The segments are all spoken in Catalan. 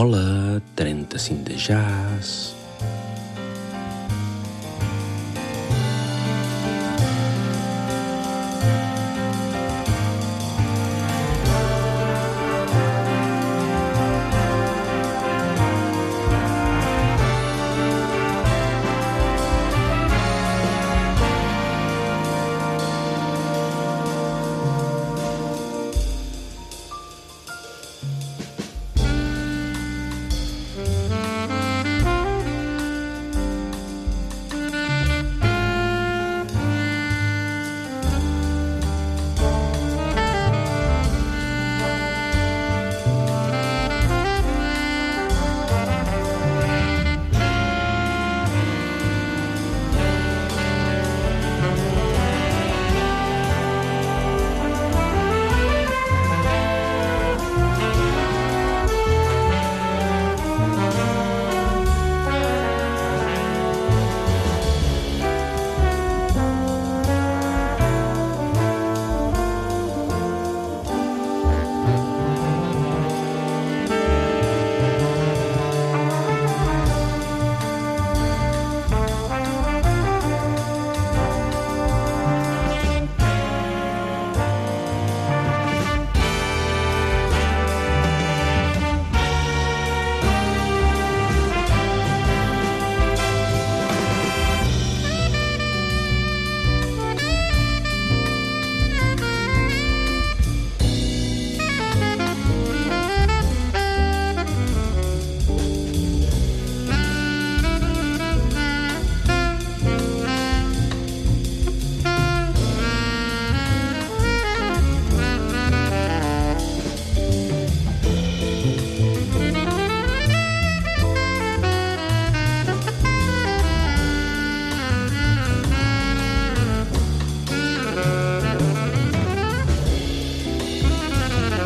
Hola, 35 de jazz.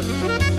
Música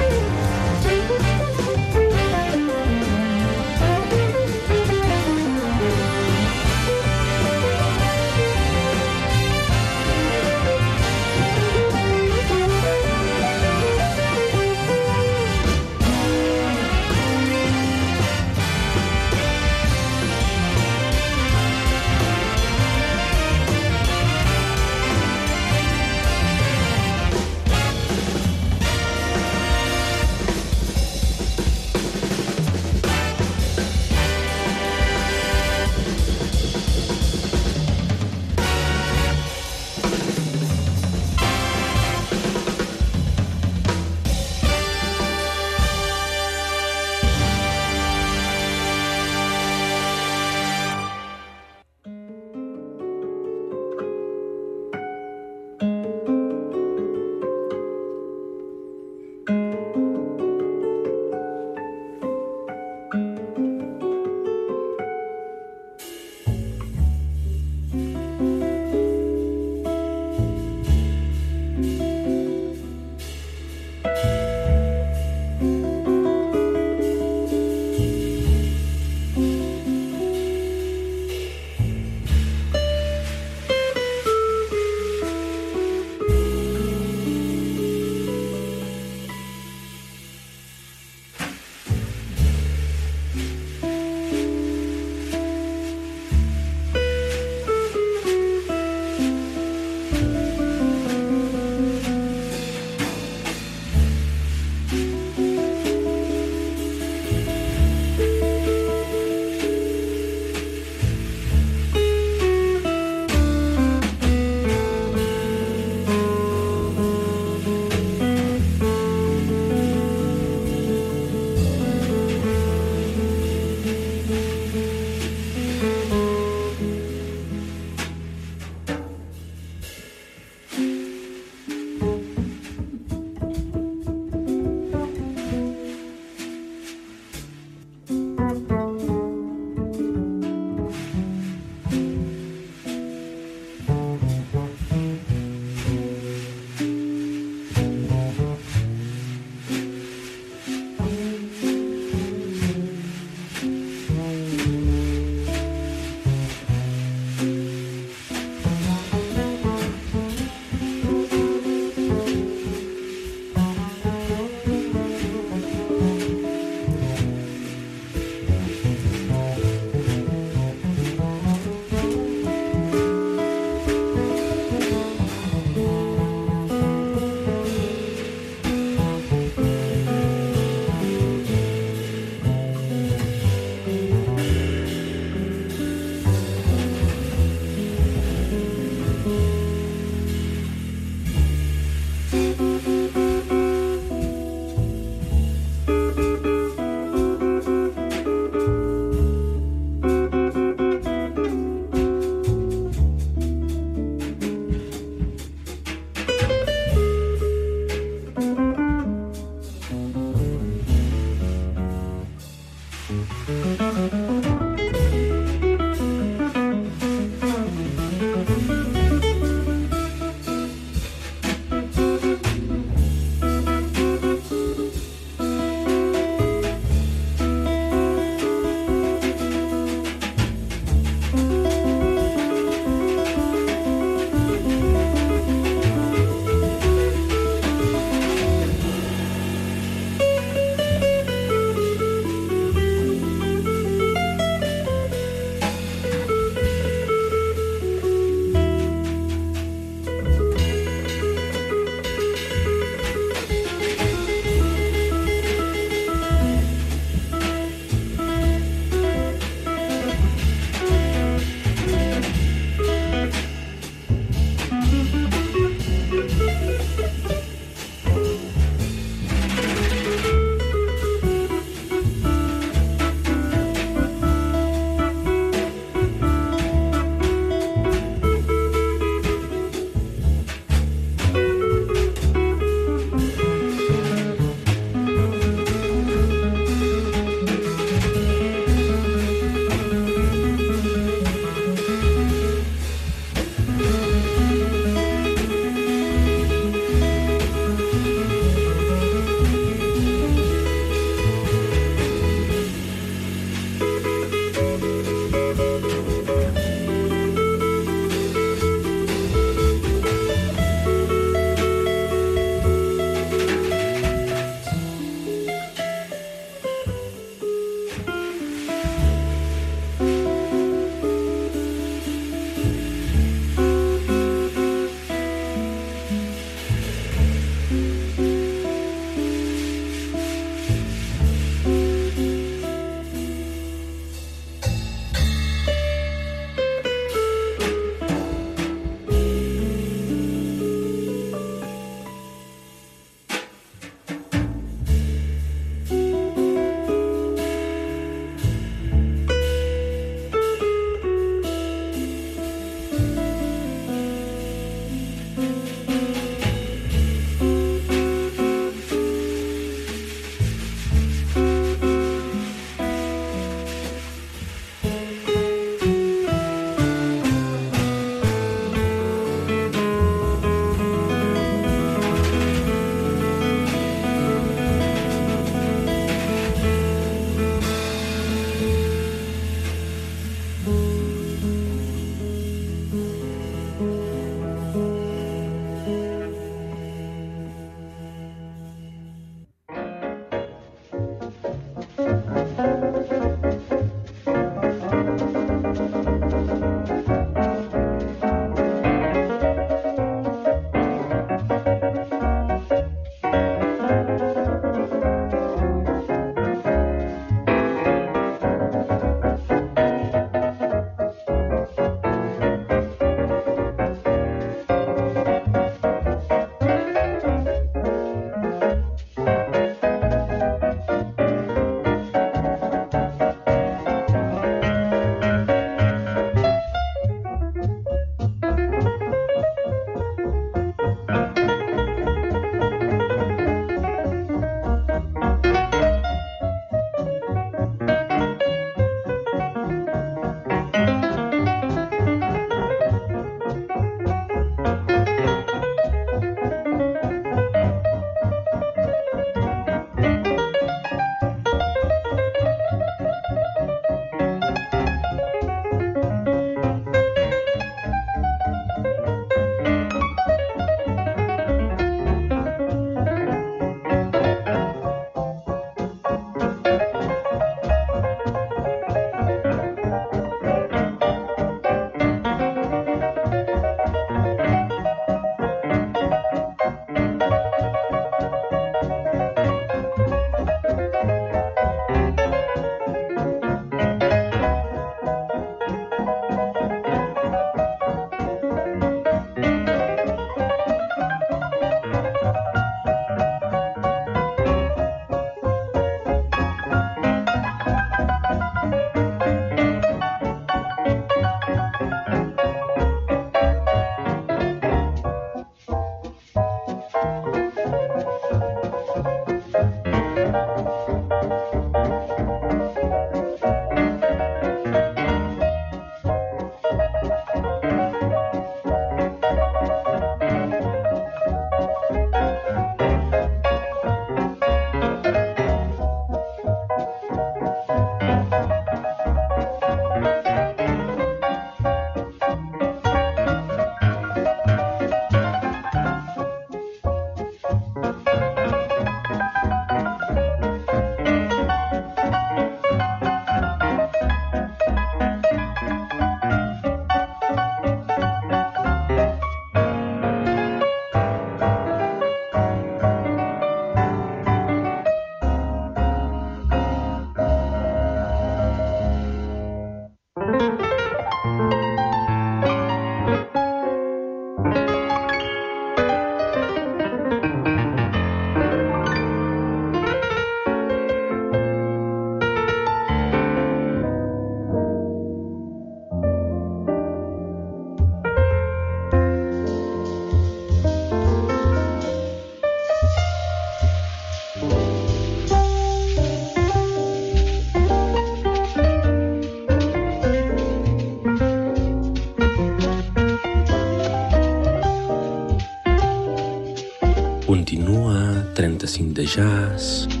35 de jazz.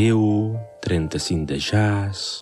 Adeu, 35 de jazz.